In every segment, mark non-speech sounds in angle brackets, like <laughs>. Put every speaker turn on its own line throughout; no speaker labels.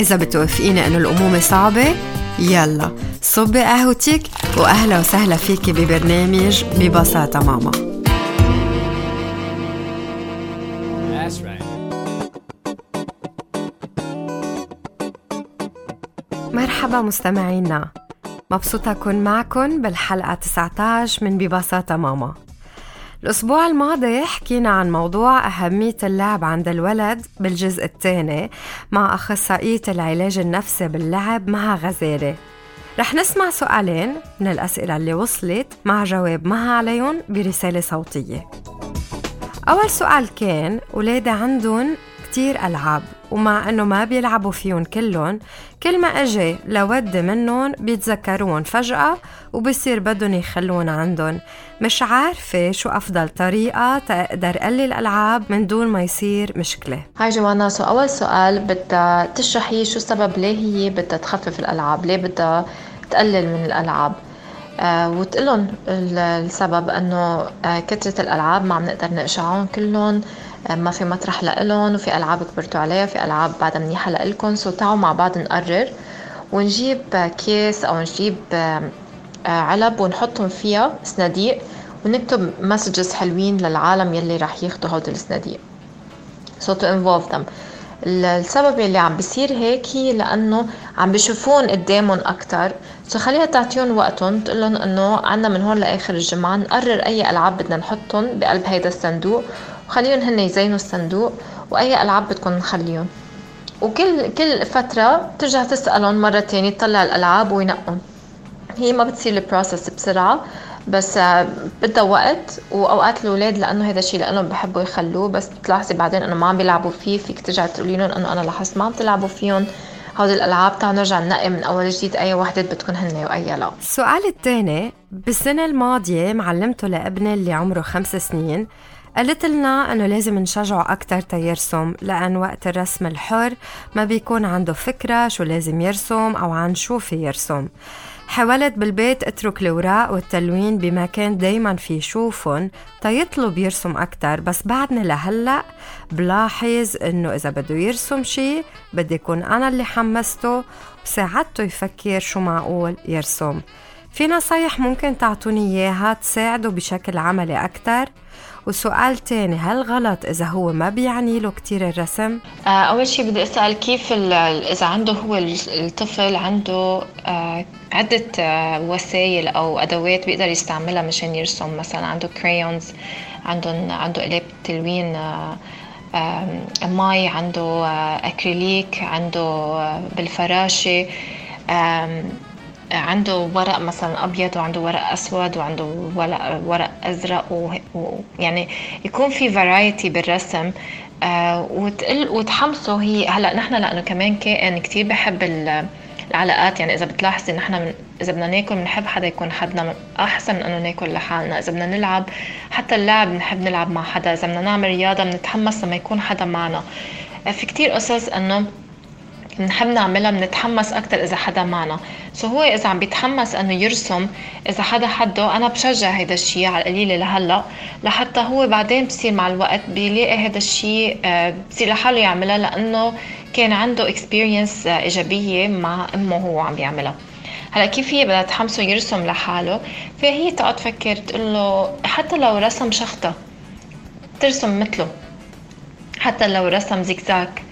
إذا بتوافقيني إنه الأمومة صعبة يلا صبي قهوتك وأهلا وسهلا فيكي ببرنامج ببساطة ماما. مرحبا مستمعينا. مبسوطة أكون معكم بالحلقة 19 من ببساطة ماما. الأسبوع الماضي حكينا عن موضوع أهمية اللعب عند الولد بالجزء الثاني مع أخصائية العلاج النفسي باللعب مها غزالة رح نسمع سؤالين من الأسئلة اللي وصلت مع جواب مها عليهم برسالة صوتية. أول سؤال كان ولادي عندهم كتير ألعاب. ومع أنه ما بيلعبوا فيهم كلهم كل ما أجي لود منهم بيتذكرون فجأة وبصير بدهم يخلون عندهم. مش عارفة شو أفضل طريقة تقدر قلل الألعاب من دون ما يصير مشكلة.
هاي جوانا so أول سؤال بدها تشرحي شو السبب ليه هي بدها تخفف الألعاب؟ ليه بدها تقلل من الألعاب؟ آه وتقلن السبب إنه آه كثرة الألعاب ما عم نقدر نقشعهم كلهم. ما في مطرح لإلهم وفي ألعاب كبرتوا عليها في ألعاب بعدها منيحة لإلكم. so تعوا مع بعض نقرر ونجيب كيس أو نجيب آه علب ونحطهم فيها صناديق ونكتب messages حلوين للعالم يلي رح ياخدوا هودي الصناديق. So to involve them. السبب اللي عم بيصير هيك هي لأنه عم بيشوفون قدامهم أكثر so خليها تعطيهم وقتهم تقول لهم إنه عنا من هون لآخر الجمعة نقرر أي ألعاب بدنا نحطهم بقلب هيدا الصندوق. وخليهم هن يزينوا الصندوق وأي ألعاب بدكم نخليهم. وكل كل فترة بترجع تسألهم مرة تانية تطلع الألعاب وينقون. هي ما بتصير ال process بسرعة بس آه، بدها وقت وأوقات الأولاد لأنه هذا الشيء لأنه بحبوا يخلوه بس بتلاحظي بعدين إنه ما عم بيلعبوا فيه فيك ترجعي تقولي لهم إنه أنا لاحظت ما عم تلعبوا فيهم. هودي الألعاب تعالوا نرجع ننقي من أول جديد أي وحدة بدكم هن وأي لا
السؤال الثاني بالسنة الماضية معلمته لابني اللي عمره خمس سنين قالت لنا أنه لازم نشجعه أكثر تيرسم لأن وقت الرسم الحر ما بيكون عنده فكرة شو لازم يرسم أو عن شو في يرسم. حاولت بالبيت اترك الوراق والتلوين بمكان دايما في يشوفن تيطلب يرسم أكتر بس بعدني لهلأ بلاحظ إنه إذا بده يرسم شي بدي يكون أنا اللي حمسته وساعدته يفكر شو معقول يرسم. في نصايح ممكن تعطوني إياها تساعده بشكل عملي أكتر؟ وسؤال تاني هل غلط إذا هو ما بيعني له كتير الرسم؟
آه، أول شيء بدي أسأل كيف إذا عنده هو الطفل عنده آه، عدة آه، وسائل أو أدوات بيقدر يستعملها مشان يرسم مثلا عنده crayons عندهم عنده قلام تلوين ماي عنده أكريليك عنده بالفراشة عنده ورق مثلا أبيض وعنده ورق أسود وعنده ورق ورق أزرق ويعني يكون في variety بالرسم. آه وتقل وتحمسه هي. هلأ نحن لأنه كمان كائن كثير بحب العلاقات. يعني إذا بتلاحظي نحن من إذا بدنا ناكل بنحب حدا يكون حدنا أحسن من إنه ناكل لحالنا. إذا بدنا نلعب حتى اللعب بنحب نلعب مع حدا. إذا بدنا نعمل رياضة بنتحمس لما يكون حدا معنا. آه، في كتير قصص إنه بنحب نعملها بنتحمس أكثر إذا حدا معنا. سو هو إذا عم بيتحمس إنه يرسم إذا حدا حده أنا بشجع هيدا الشيء على القليلة لهلأ لحتى هو بعدين بصير مع الوقت بيلاقي هذا الشيء آه، بصير لحاله يعملها لأنه كان عنده experience آه، إيجابية مع أمه وهو عم بيعملها. هلأ كيف هي بدها تحمسه يرسم لحاله؟ فهي تقعد تفكر تقول له حتى لو رسم شخطه ترسم مثله. حتى لو رسم زيكزاك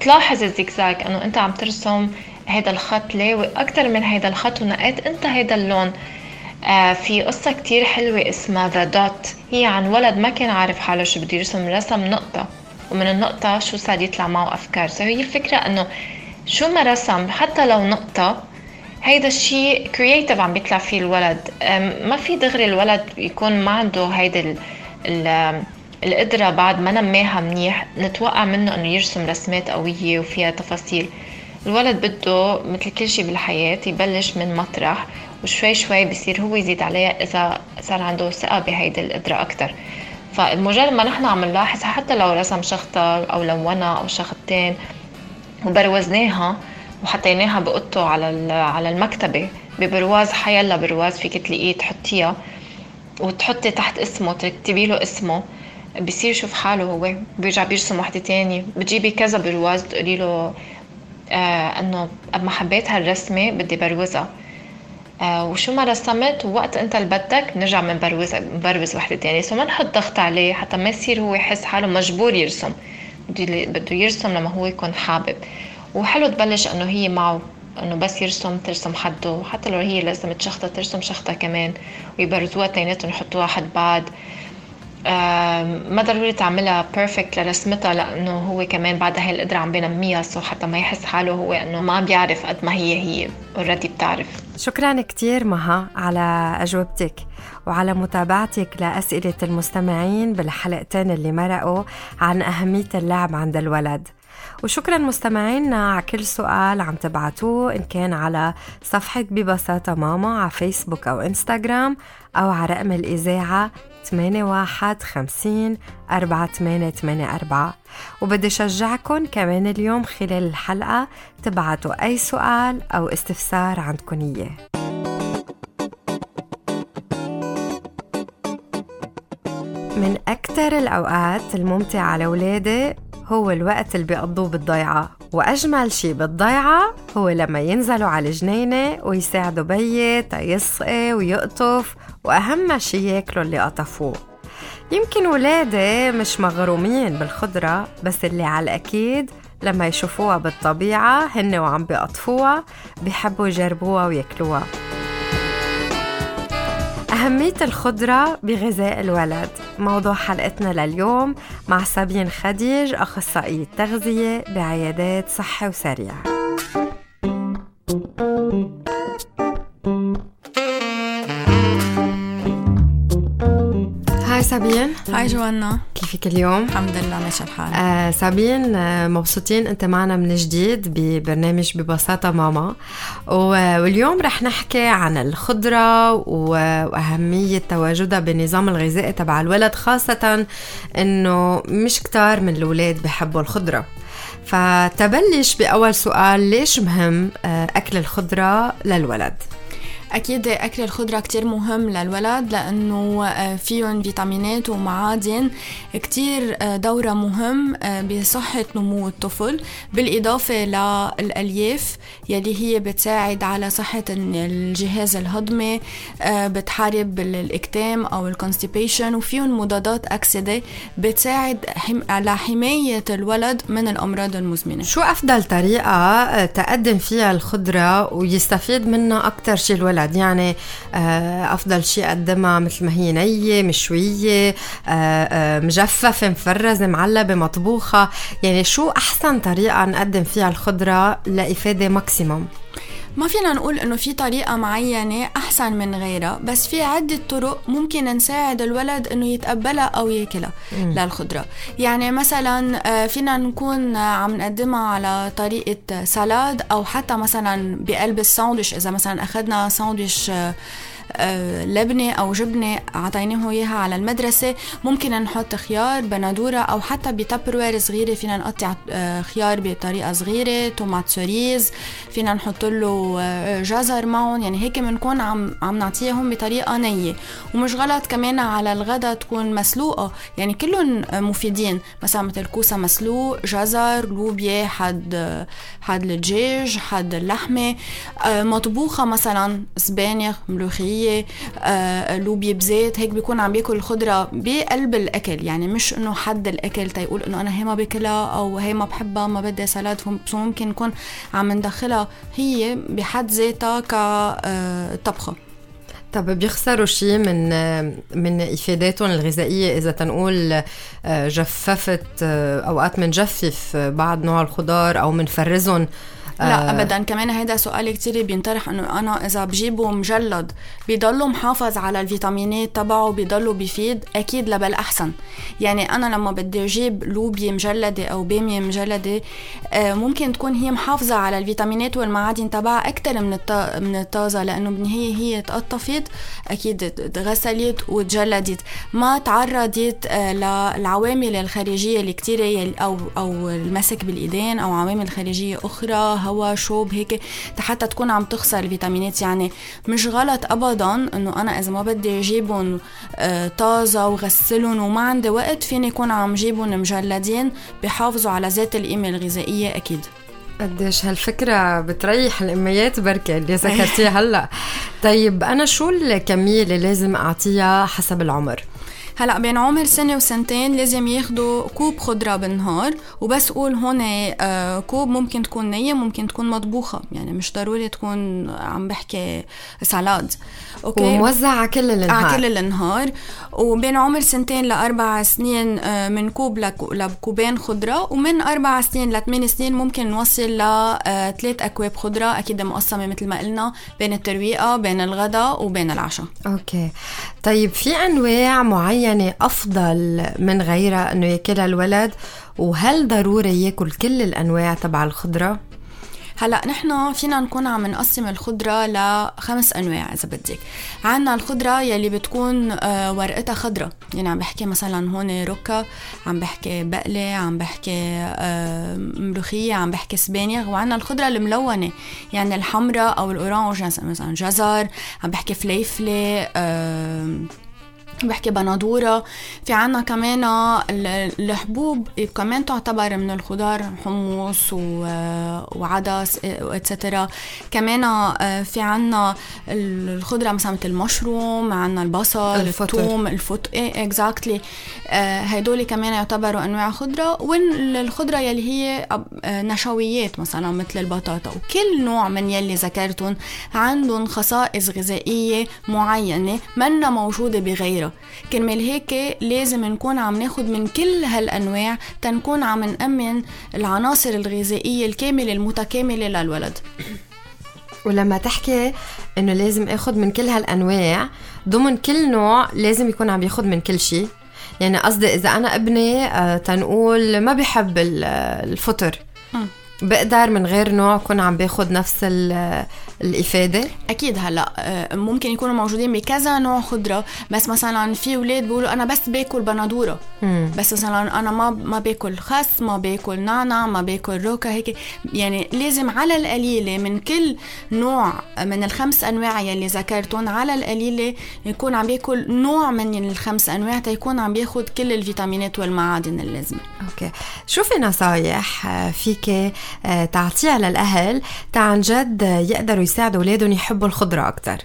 تلاحظ الزيكزاك أنه أنت عم ترسم هيدا الخط لاوي أكثر من هيدا الخط ونقيت أنت هيدا اللون. آه في قصة كتير حلوة اسمها The Dot هي عن ولد ما كان عارف حاله شو بده يرسم رسم نقطة. ومن النقطة شو صار يطلع معه أفكار. so هي الفكرة إنه شو ما رسم حتى لو نقطة هيدا الشيء creative عم بيطلع فيه الولد. ما في دغري الولد يكون ما عنده هيدا القدرة بعد ما نماها منيح نتوقع منه إنه يرسم رسمات قوية وفيها تفاصيل. الولد بده مثل كل شيء بالحياة يبلش من مطرح وشوي شوي بصير هو يزيد عليها إذا صار عنده ثقة بهيدي القدرة أكتر. فمجرد ما نحن عم نلاحظ حتى لو رسم شخطة أو لونها أو شخطتين وبروزناها وحطيناها بقطة على على المكتبة ببرواز حيلا برواز فيك تلاقيه تحطيها وتحطي تحت اسمه تكتبي له اسمه بصير يشوف حاله هو بيرجع بيرسم وحدة تانية. بتجيبي كذا برواز تقولي له آه إنه أنا حبيت هالرسمة بدي بروزها. آه وشو ما رسمت ووقت أنت اللي بدك نرجع بنبروز بنبروز وحده تانية. so ما نحط ضغط عليه حتى ما يصير هو يحس حاله مجبور يرسم. بده يرسم لما هو يكون حابب. وحلو تبلش إنه هي معه إنه بس يرسم ترسم حده. حتى لو هي رسم شخطة ترسم شخطة كمان. ويبرزوها تيناتهم يحطوها حد بعد. ما ضروري تعملها perfect لرسمتها لأنه هو كمان بعد هاي القدرة عم بينميها so حتى ما يحس حاله هو إنه ما بيعرف قد ما هي هي اوريدي بتعرف.
شكرا كثير مها على أجوبتك وعلى متابعتك لأسئلة المستمعين بالحلقتين اللي مرقوا عن أهمية اللعب عند الولد. وشكرا مستمعينا على كل سؤال عم تبعتوه إن كان على صفحة ببساطة ماما على فيسبوك أو إنستغرام أو على رقم الإذاعة 8150 4884 وبدي شجعكم كمان اليوم خلال الحلقة تبعتوا أي سؤال أو استفسار عندكم إياه. من أكثر الأوقات الممتعة لأولادي هو الوقت اللي بيقضوه بالضيعة. وأجمل شي بالضيعة هو لما ينزلوا على الجنينة ويساعدوا بيي يسقي ويقطف وأهم شي ياكلوا اللي قطفوه. يمكن ولادي مش مغرومين بالخضرة بس اللي على الأكيد لما يشوفوها بالطبيعة هن وعم بيقطفوها بيحبوا يجربوها وياكلوها. أهمية الخضرة بغذاء الولد. موضوع حلقتنا لليوم مع سابين خديج أخصائية تغذية بعيادات صحة وسريع سابين.
هاي جوانا.
كيفك اليوم؟
الحمد لله ماشي الحال.
آه سابين آه مبسوطين أنت معنا من جديد ببرنامج ببساطة ماما. واليوم رح نحكي عن الخضرة وأهمية تواجدها بالنظام الغذائي تبع الولد خاصة إنه مش كتار من الأولاد بحبوا الخضرة. فتبلش بأول سؤال ليش مهم آه أكل الخضرة للولد؟
أكيد أكل الخضرة كتير مهم للولد لأنه آه، فيهم فيتامينات ومعادن كتير آه، دورة مهم آه، بصحة نمو الطفل بالإضافة للألياف يلي هي بتساعد على صحة الجهاز الهضمي بتحارب الإكتام أو الكونستيبيشن وفيهم مضادات أكسدة بتساعد على حماية الولد من الأمراض المزمنة.
شو أفضل طريقة تقدم فيها الخضرة ويستفيد منها أكتر شي الولد؟ الولد يعني آه، أفضل شيء اقدمها مثل ما هي نية مشوية آه، آه، مجففة مفرزة معلبة مطبوخة. يعني شو أحسن طريقة نقدم فيها الخضرة لإفادة ماكسيموم؟
ما فينا نقول إنه في طريقة معينة أحسن من غيرها بس في عدة طرق ممكن نساعد الولد إنه يتقبلها أو ياكلها للخضرة. يعني مثلا فينا نكون عم نقدمها على طريقة سلاد أو حتى مثلا بقلب الساندويش إذا مثلا أخذنا ساندويش آه، لبنة أو جبنة عطيناه إياها على المدرسة. ممكن نحط خيار بندورة أو حتى بتبروير صغيرة. فينا نقطع آه، خيار بطريقة صغيرة tomates cerises. فينا نحط له آه، جزر معهم. يعني هيك بنكون عم عم نعطيهم بطريقة نية. ومش غلط كمان على الغدا تكون مسلوقة. يعني كلهم مفيدين. مثلا مثل كوسة مسلوق جزر لوبيا حد حد الدجاج حد اللحمة. مطبوخة مثلا سبانخ ملوخية. شعريه آه، لوبيا بزيت هيك بيكون عم بياكل الخضرة بقلب الأكل. يعني مش إنه حد الأكل تيقول إنه أنا هي ما باكلها أو هي ما بحبها ما بدي سلاد. فممكن نكون عم ندخلها هي بحد ذاتها كطبخه
طب بيخسروا شيء من من إفاداتهم الغذائية؟ إذا تنقول آه، جففت آه، أوقات بنجفف بعض نوع الخضار أو بنفرزهم
لا ابدا. كمان هذا سؤال كتير بينطرح إنه أنا إذا بجيبه مجلد بيضله محافظ على الفيتامينات تبعه بيضله بيفيد أكيد لبل أحسن. يعني أنا لما بدي أجيب لوبيا مجلدة أو باميه مجلدة آه، ممكن تكون هي محافظة على الفيتامينات والمعادن تبعها أكثر من من الطازة لأنه بالنهايه هي تقطفت أكيد تغسلت وتجلدت. ما تعرضت آه، للعوامل الخارجية اللي كثيره أو أو المسك بالإيدين أو عوامل خارجية أخرى هواء شوب هيك حتى تكون عم تخسر الفيتامينات يعني مش غلط ابدا إنه أنا إذا ما بدي أجيبهم آه، طازة وغسلهم وما عندي وقت فيني يكون عم جيبهم مجلدين بحافظوا على ذات القيمة الغذائية أكيد.
قديش هالفكرة بتريح الأميات بركة اللي ذكرتيها هلأ. طيب أنا شو الكمية اللي لازم أعطيها حسب العمر؟
هلا بين عمر سنة وسنتين لازم ياخدوا كوب خضرة بالنهار وبس قول هون آه، كوب ممكن تكون نية ممكن تكون مطبوخة. يعني مش ضروري تكون عم بحكي salade.
okay؟ وموزع على كل النهار
على كل النهار وبين عمر سنتين لأربع سنين آه، من كوب لكوبين خضرة ومن أربع سنين لثمان سنين ممكن نوصل لثلاث آه، أكواب خضرة أكيد مقسمة مثل ما قلنا بين الترويقة بين الغداء وبين العشاء.
okay. طيب في أنواع معينة أفضل من غيرها أنه ياكلها الولد؟ وهل ضروري ياكل كل الأنواع تبع الخضرة؟
هلا نحن فينا نكون عم نقسم الخضرة لخمس أنواع إذا بدك. عنا الخضرة يلي بتكون آه، ورقتها خضرة. يعني عم بحكي مثلا هون ركا عم بحكي بقلة عم بحكي آه، ملوخية عم بحكي سبانيغ وعنا الخضرة الملونة. يعني الحمراء أو ال orange مثلا جزر عم بحكي فليفلة بحكي بندورة في عنا كمان الحبوب كمان تعتبر من الخضار حمص وعدس اتسترا كمان آه، في عنا الخضرة مثلا مثل المشروم عنا البصل الفطر. الثوم الفط إيه اكزاكتلي هدول كمان يعتبروا أنواع خضرة. والخضرة يلي هي آه، نشويات مثلا مثل البطاطا. وكل نوع من يلي ذكرتهم عندهم خصائص غذائية معينة منا موجودة بغيرها. كرمال هيك لازم نكون عم ناخد من كل هالأنواع تنكون عم نأمن العناصر الغذائية الكاملة المتكاملة للولد.
ولما تحكي إنه لازم آخد من كل هالأنواع ضمن كل نوع لازم يكون عم ياخد من كل شيء يعني قصدي إذا أنا ابني آه، تنقول ما بحب الفطر. بقدر من غير نوع أكون عم باخد نفس الإفادة؟
أكيد هلأ آه، ممكن يكونوا موجودين بكذا نوع خضرة بس مثلا في أولاد بيقولوا أنا بس باكل بندورة بس مثلا أنا ما ما باكل خس ما باكل نعنع ما باكل روكا هيك يعني لازم على القليلة من كل نوع من الخمس أنواع يلي ذكرتهم على القليلة يكون عم بياكل نوع من الخمس أنواع تيكون عم بياخد كل الفيتامينات والمعادن اللازمة.
أوكي. شو في نصايح آه، آه، تعطيها للاهل تعن جد يقدروا يساعدوا أولادهم يحبوا الخضرة أكثر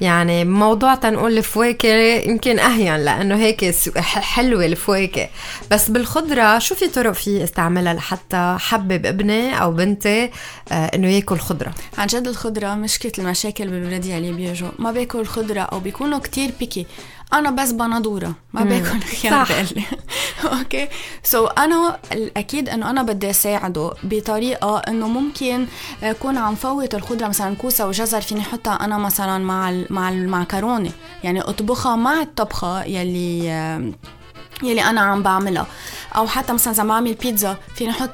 يعني موضوع تنقول الفواكه يمكن أهين لأنه هيك حلوة الفواكه. بس بالخضرة شو في طرق في استعملها لحتى حبب ابني أو بنتي آه إنه ياكل خضرة.
عن جد الخضرة مشكله المشاكل بالولاد اللي بيجوا. ما بياكل خضره أو بيكونوا كتير بيكي أنا بس بندورة ما باكل <laughs> خيار بقلي <laughs> okay؟ so so أنا الأكيد إنه أنا بدي أساعده بطريقة إنه ممكن أكون عم فوت الخضرة مثلا كوسة وجزر فيني أحطها أنا مثلا مع مع المعكرونة. يعني أطبخها مع الطبخة يلي يلي أنا عم بعملها. أو حتى مثلا إذا بعمل بيتزا فيني أحط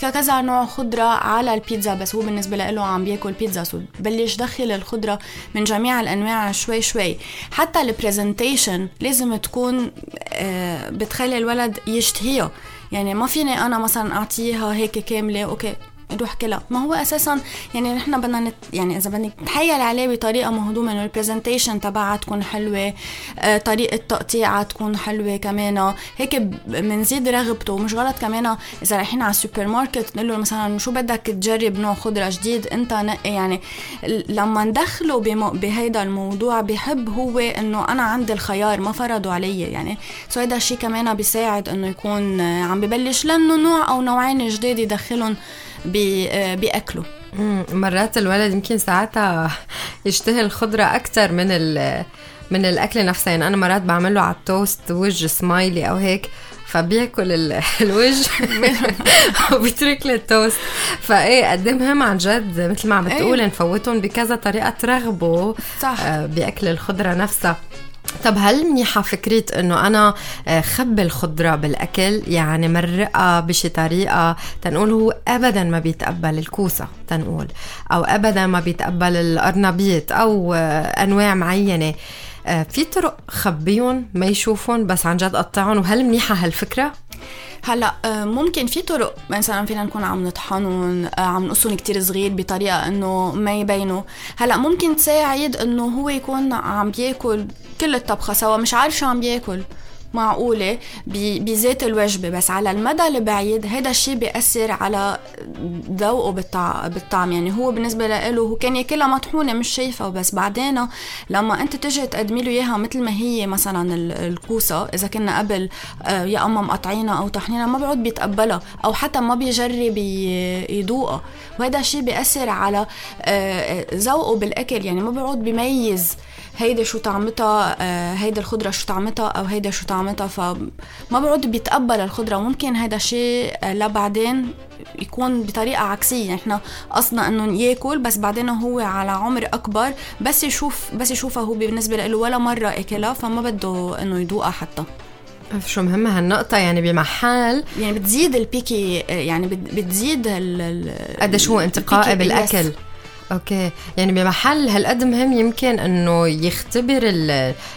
كذا نوع خضرة على البيتزا بس هو بالنسبة له عم بياكل بيتزا so بلش دخل الخضرة من جميع الأنواع شوي شوي. حتى ال presentation لازم تكون آه، بتخلي الولد يشتهيها يعني ما فيني أنا مثلا أعطيها هيك كاملة okay. نروح كلا ما هو أساسا يعني نحن بدنا نت يعني إذا بدك نتحايل عليه بطريقة مهضومة إنه ال presentation تبعها تكون حلوة آه طريقة تقطيعها تكون حلوة كمان هيك بنزيد رغبته. مش غلط كمان إذا رايحين على السوبر ماركت نقول له مثلا شو بدك تجرب؟ نوع خضره جديد أنت نقي. يعني لما ندخله بهيدا الموضوع بحب هو إنه أنا عندي الخيار ما فرضوا علي. يعني so هيدا الشيء كمان بيساعد إنه يكون عم ببلش لأنه نوع أو نوعين جداد يدخلهم بياكلوا
مرات الولد يمكن ساعتها يشتهي الخضرة أكثر من من الأكل نفسه يعني أنا مرات بعمل له على التوست وجه سمايلي أو هيك فبياكل <laughs> الوجه <laughs> وبيترك لي التوست فإيه قد مهم عن جد مثل ما عم بتقول إيه. نفوتهم بكذا طريقة ترغبوا صح. آه، بأكل الخضرة نفسها طب هل منيحة فكرة إنه أنا آه، خبي الخضرة بالأكل؟ يعني مرقها بشي طريقة تنقول هو ابدا ما بيتقبل الكوسة تنقول. أو ابدا ما بيتقبل القرنبيط أو آه، أنواع معينة. آه، في طرق خبيهم ما يشوفون بس عن جد قطعهم. وهل منيحة هالفكرة؟
هلا ممكن في طرق. مثلا فينا نكون عم نطحنهم عم نقصهم كتير صغير بطريقة إنه ما يبينوا. هلا ممكن تساعد إنه هو يكون عم بياكل كل الطبخة سوا مش عارف شو عم بياكل معقولة بذات الوجبة بس على المدى البعيد هذا الشيء بيأثر على ذوقه بالطعم. يعني هو بالنسبة له هو كان ياكلها مطحونة مش شايفة بس بعدين لما أنت تجي تقدمي له إياها مثل ما هي مثلا الكوسة إذا كنا قبل آه، يا أما مقطعينها أو طحنينها ما بيعود بيتقبلها أو حتى ما بيجرب يذوقها وهذا الشيء بيأثر على آه، ذوقه بالأكل. يعني ما بيعود بيميز هيدا شو طعمتها آه، هيدا الخضرة شو طعمتها أو هيدا شو طعمتها. فما بعود بيتقبل الخضرة. وممكن هيدا الشيء آه، لبعدين يكون بطريقة عكسية. إحنا قصدنا انه ياكل بس بعدين هو على عمر أكبر. بس يشوف بس يشوفها هو بالنسبة له ولا مرة أكلها فما بده إنه يذوقها حتى.
شو مهمة هالنقطة يعني بمحل
يعني بتزيد البيكي يعني بتزيد
قديش هو انتقائي بالأكل. أوكي. يعني بمحل هالقد مهم يمكن إنه يختبر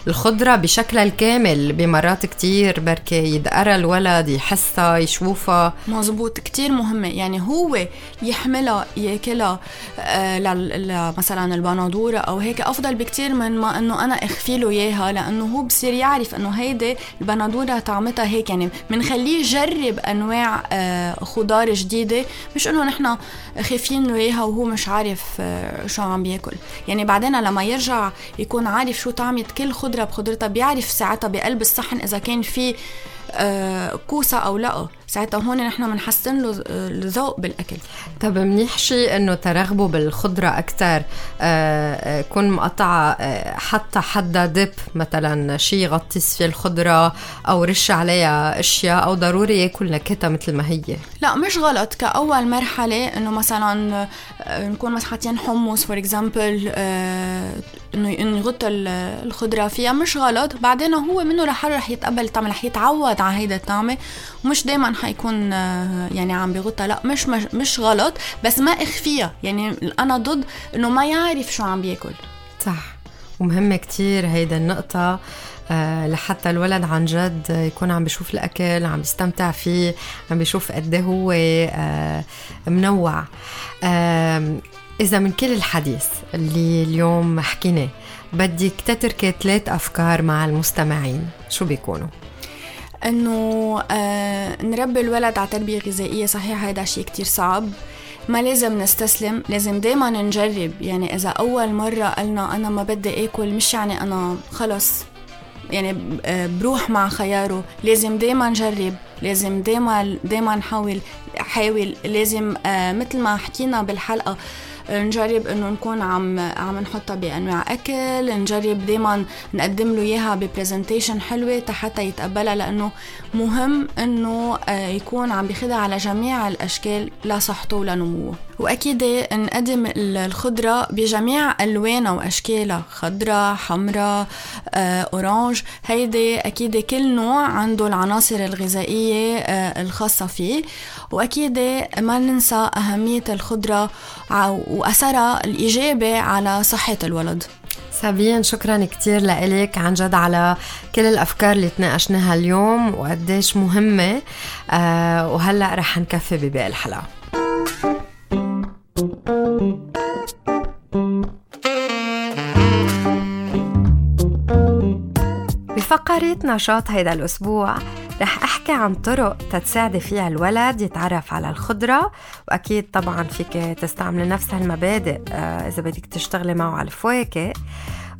الخضرة بشكلها الكامل. بمرات كتير بركي يدقرها الولد يحسها يشوفها.
مزبوط كتير مهمة. يعني هو يحملها يأكلها آه مثلا البندورة أو هيك أفضل بكتير من ما إنه أنا أخفي له إياها. لأنه هو بصير يعرف إنه هيدي البندورة طعمتها هيك. يعني بنخليه يجرب أنواع آه خضار جديدة. مش إنه نحن خايفين له اياها وهو مش عارف شو عم بياكل. يعني بعدين لما يرجع يكون عارف شو طعمة كل خضرة بخضرتها بيعرف ساعتها بقلب الصحن إذا كان في آه، كوسة أو لأ. ساعتها هون نحن بنحسن له الذوق بالأكل.
طب منيح شيء إنه ترغبوا بالخضرة أكثر آه كون آه، مقطعه آه حتى حدا dip مثلا شيء يغطس فيه الخضرة أو رش عليها أشياء أو ضروري يأكل نكهتها مثل ما هي.
لا مش غلط. كأول مرحلة إنه مثلا آه، نكون مثلا حاطين حمص for example آه إنه يغطي الخضرة فيها مش غلط. بعدين هو منه لحاله رح يتقبل الطعم رح يتعود على هيدا الطعمه ومش دائما حيكون آه، يعني عم بغطها لا مش مش غلط بس ما اخفيها. يعني أنا ضد إنه ما يعرف شو عم بياكل.
صح. ومهمة كتير هيدا النقطة أه لحتى الولد عن جد يكون عم بيشوف الأكل عم بيستمتع فيه عم بيشوف قد إيه هو أه منوع. إذا من كل الحديث اللي اليوم حكيناه بدك تتركي ثلاث أفكار مع المستمعين. شو بيكونوا؟
إنه آه نربي الولد على تربية غذائية صحيح هذا شيء كتير صعب. ما لازم نستسلم لازم دايما نجرب. يعني إذا أول مرة قلنا أنا ما بدي آكل مش يعني أنا خلص يعني آه، بروح مع خياره. لازم دايما نجرب لازم دايما دايما نحاول حاول. لازم آه مثل ما حكينا بالحلقة نجرب إنه نكون عم عم نحطها بأنواع أكل نجرب دائما نقدم له إياها ب presentation حلوة حتى يتقبلها لأنه مهم إنه آه، يكون عم بياخذها على جميع الأشكال لصحته ولنموه وأكيد نقدم الخضرة بجميع ألوانها وأشكالها خضراء حمراء آه، orange. هيدي أكيد كل نوع عنده العناصر الغذائية آه، الخاصة فيه. وأكيد ما ننسى أهمية الخضرة وأثرها الإيجابي على صحة الولد.
سابين شكرا كتير لإلك عن جد على كل الأفكار اللي تناقشناها اليوم وقديش مهمة. آه وهلأ رح نكفي بباقي الحلقة. بفقرة نشاط هيدا الأسبوع رح أحكي عن طرق تتساعدي فيها الولد يتعرف على الخضرة وأكيد طبعا فيك تستعملي نفس هالمبادئ آه، إذا بدك تشتغلي معه على الفواكه.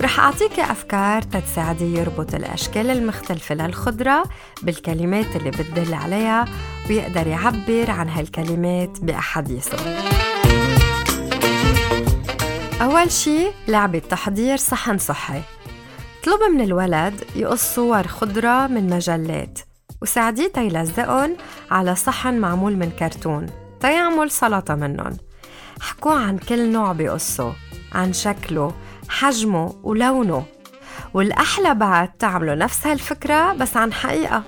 رح أعطيك أفكار تتساعدي يربط الأشكال المختلفة للخضرة بالكلمات اللي بتدل عليها ويقدر يعبر عن هالكلمات بأحاديثه. أول شي لعبة تحضير صحن صحي. اطلب من الولد يقص صور خضرة من مجلات. وساعديه تيلزقن على صحن معمول من كرتون. تيعمل سلطة منهم حكوا عن كل نوع بقصه عن شكله حجمه ولونه. والأحلى بعد تعملوا نفس هالفكرة بس عن حقيقة.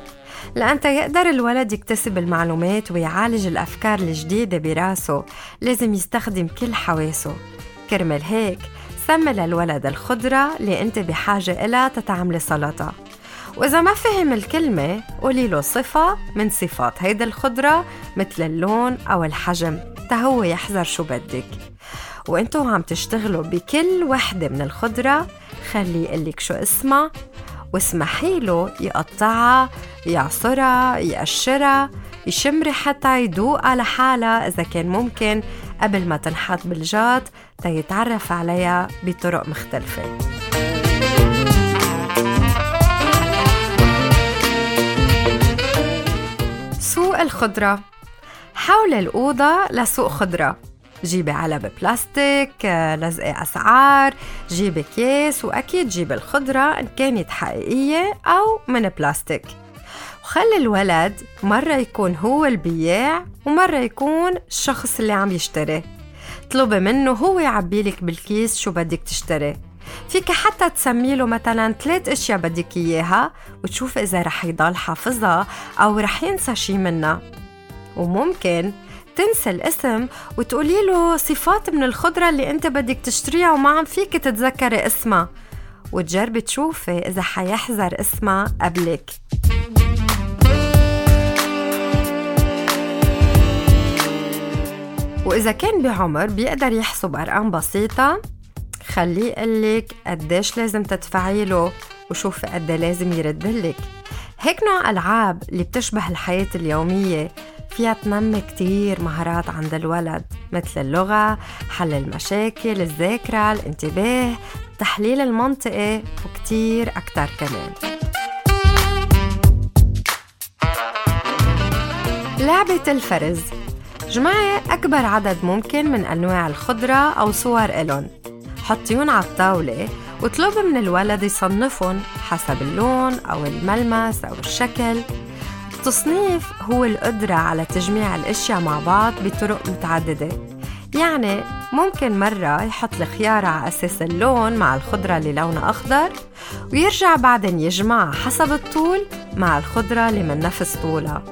لأن يقدر الولد يكتسب المعلومات ويعالج الأفكار الجديدة براسه. لازم يستخدم كل حواسه. كرمال هيك سمي للولد الخضرة اللي أنت بحاجة إلها تتعملي سلطة. وإذا ما فهم الكلمة قولي له صفة من صفات هيدا الخضرة مثل اللون أو الحجم تهو يحذر شو بدك. وإنتو عم تشتغلوا بكل وحدة من الخضرة خلي يقلك شو اسمها واسمحي له يقطعها يعصرها يقشرها يشم ريحتها يدوقها لحالها إذا كان ممكن قبل ما تنحط بالجات تيتعرف عليها بطرق مختلفة. الخضرة حول الأوضة لسوق خضرة. جيبي علب بلاستيك لزقي أسعار جيبي كيس وأكيد جيبي الخضرة إن كانت حقيقية أو من بلاستيك. وخلي الولد مرة يكون هو البياع ومرة يكون الشخص اللي عم يشتري. اطلبي منه هو يعبيلك بالكيس شو بدك تشتري. فيك حتى تسمي له مثلا ثلاث أشياء بدك إياها وتشوف إذا رح يضل حافظها أو رح ينسى شي منها. وممكن تنسى الاسم وتقولي له صفات من الخضرة اللي أنت بدك تشتريها وما عم فيك تتذكري اسمها. وتجربي تشوفي إذا حيحذر اسمها قبلك. وإذا كان بعمر بيقدر يحسب أرقام بسيطة. خليه يقلك قديش لازم تدفعي له وشوفي قد لازم يردلك هيك نوع ألعاب اللي بتشبه الحياة اليومية فيها تنمي كتير مهارات عند الولد مثل اللغة، حل المشاكل، الذاكرة، الانتباه، التحليل المنطقي وكتير أكتر كمان. لعبة الفرز. جمعي أكبر عدد ممكن من أنواع الخضرة أو صور إلن. حطيون على الطاولة وطلب من الولد يصنفهم حسب اللون أو الملمس أو الشكل. التصنيف هو القدرة على تجميع الأشياء مع بعض بطرق متعددة. يعني ممكن مرة يحط الخيارة على أساس اللون مع الخضرة اللي لونها أخضر ويرجع بعدين يجمعها حسب الطول مع الخضرة اللي من نفس طولها.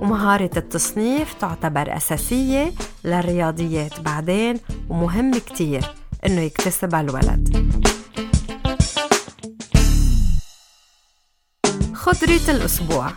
ومهارة التصنيف تعتبر أساسية للرياضيات بعدين ومهم كتير. إنه يكتسبها الولد. خضرة الأسبوع.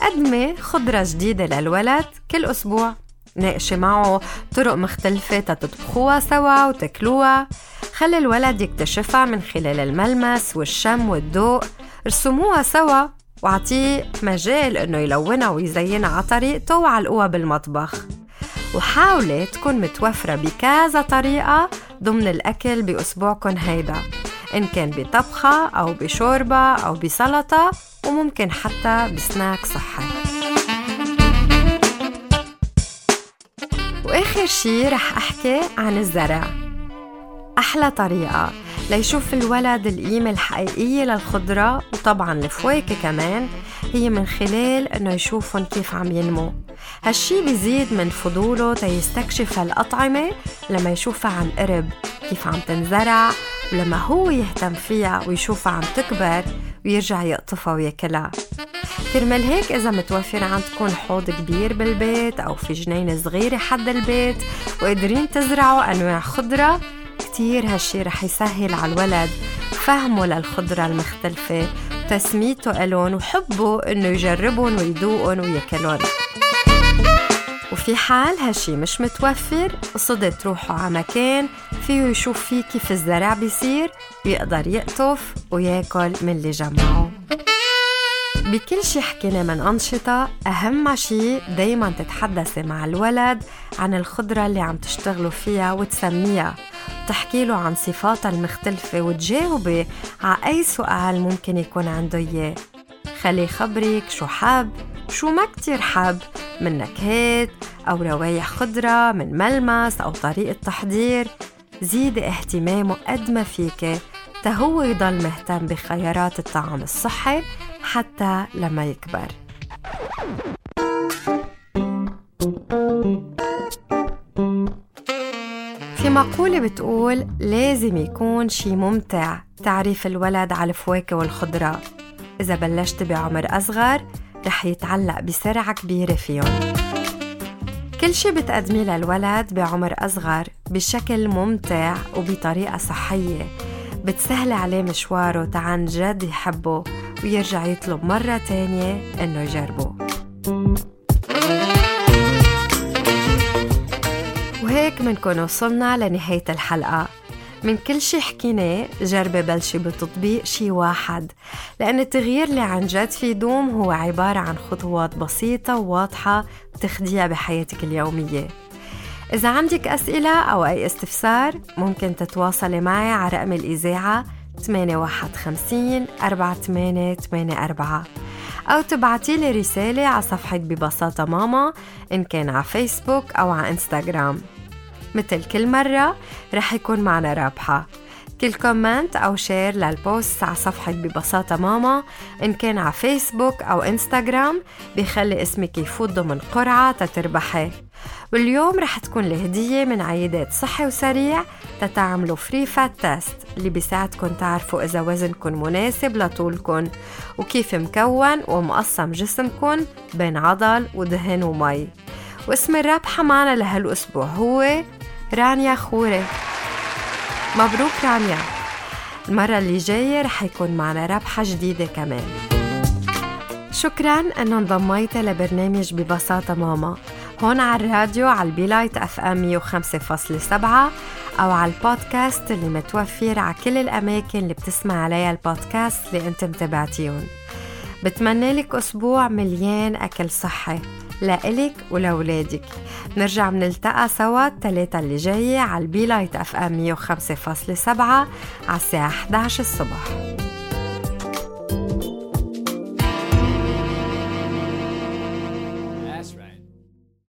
قدمي خضرة جديدة للولد كل أسبوع. ناقشي معه طرق مختلفة تطبخوها سوا وتاكلوها. خلي الولد يكتشفها من خلال الملمس والشم والذوق رسموها سوا واعطيه مجال إنه يلونها ويزينها على طريقته وعلقوها بالمطبخ. وحاولي تكون متوفرة بكذا طريقة ضمن الأكل بأسبوعكم هيدا. إن كان بطبخة أو بشوربة أو بسلطة وممكن حتى بسناك صحي. وآخر شي رح أحكي عن الزرع. أحلى طريقة ليشوف الولد القيمة الحقيقية للخضرة وطبعا الفواكه كمان هي من خلال إنه يشوفهم كيف عم ينمو. هالشي بيزيد من فضوله تيستكشف هالأطعمة لما يشوفها عن قرب كيف عم تنزرع ولما هو يهتم فيها ويشوفها عم تكبر ويرجع يقطفها وياكلها. كرمال هيك إذا متوفر عندكم حوض كبير بالبيت أو في جنينة صغيرة حد البيت وقادرين تزرعوا أنواع خضرة كتير هالشي رح يسهل على الولد فهمه للخضرة المختلفة وتسميته إلون وحبه إنه يجربهم ويدوقهم وياكلهم. وفي حال هالشي مش متوفر قصدي تروحوا على مكان فيه يشوف فيه كيف الزرع بيصير ويقدر يقطف وياكل من اللي جمعه. بكل شي حكينا من أنشطة أهم شي دايما تتحدثي مع الولد عن الخضرة اللي عم تشتغلوا فيها وتسميها. تحكي له عن صفاتها المختلفة وتجاوبي على أي سؤال ممكن يكون عنده إياه. خليه يخبرك شو حب شو ما كتير حب من نكهات أو روايح خضرة من ملمس أو طريقة تحضير زيدي اهتمامه قد ما فيك. تهو يضل مهتم بخيارات الطعام الصحي حتى لما يكبر. في مقولة بتقول لازم يكون شي ممتع تعريف الولد على الفواكه والخضرة. إذا بلشت بعمر أصغر رح يتعلق بسرعة كبيرة فيهم. كل شي بتقدميه للولد بعمر أصغر بشكل ممتع وبطريقة صحية. بتسهل عليه مشواره تعن جد يحبه ويرجع يطلب مرة تانية إنه يجربه. وهيك منكون وصلنا لنهاية الحلقة. من كل شي حكيناه جربي بلشي بتطبيق شي واحد. لأن التغيير اللي عن جد في دوم هو عبارة عن خطوات بسيطة وواضحة بتخديها بحياتك اليومية. إذا عندك أسئلة أو أي استفسار ممكن تتواصلي معي على رقم الإذاعة 851 4884 أو تبعتي لي رسالة على صفحة ببساطة ماما إن كان على فيسبوك أو على إنستغرام. مثل كل مرة رح يكون معنا رابحة. كل comment أو share لل post على صفحة ببساطة ماما إن كان على فيسبوك أو إنستغرام بيخلي اسمك يفوت ضمن قرعة تتربحي. واليوم رح تكون الهدية من عيادات صحي وسريع تتعملوا free fat test اللي بيساعدكم تعرفوا إذا وزنكم مناسب لطولكم. وكيف مكون ومقسم جسمكم بين عضل ودهن ومي. واسم الرابحة معنا لهالأسبوع هو رانيا خوري. مبروك رانيا. المرة اللي جاية رح يكون معنا رابحة جديدة كمان. شكرا أنه انضميتي لبرنامج ببساطة ماما. هون على الراديو على البيلايت FM 105.7 أو على البودكاست اللي متوفر على كل الأماكن اللي بتسمع عليها البودكاست اللي انت متابعتيهم بتمنى لك أسبوع مليان أكل صحي. لإلك ولولادك نرجع بنلتقى سوا الثلاثة اللي جاية على البيلايت FM 105.7 على الساعة 11 الصبح.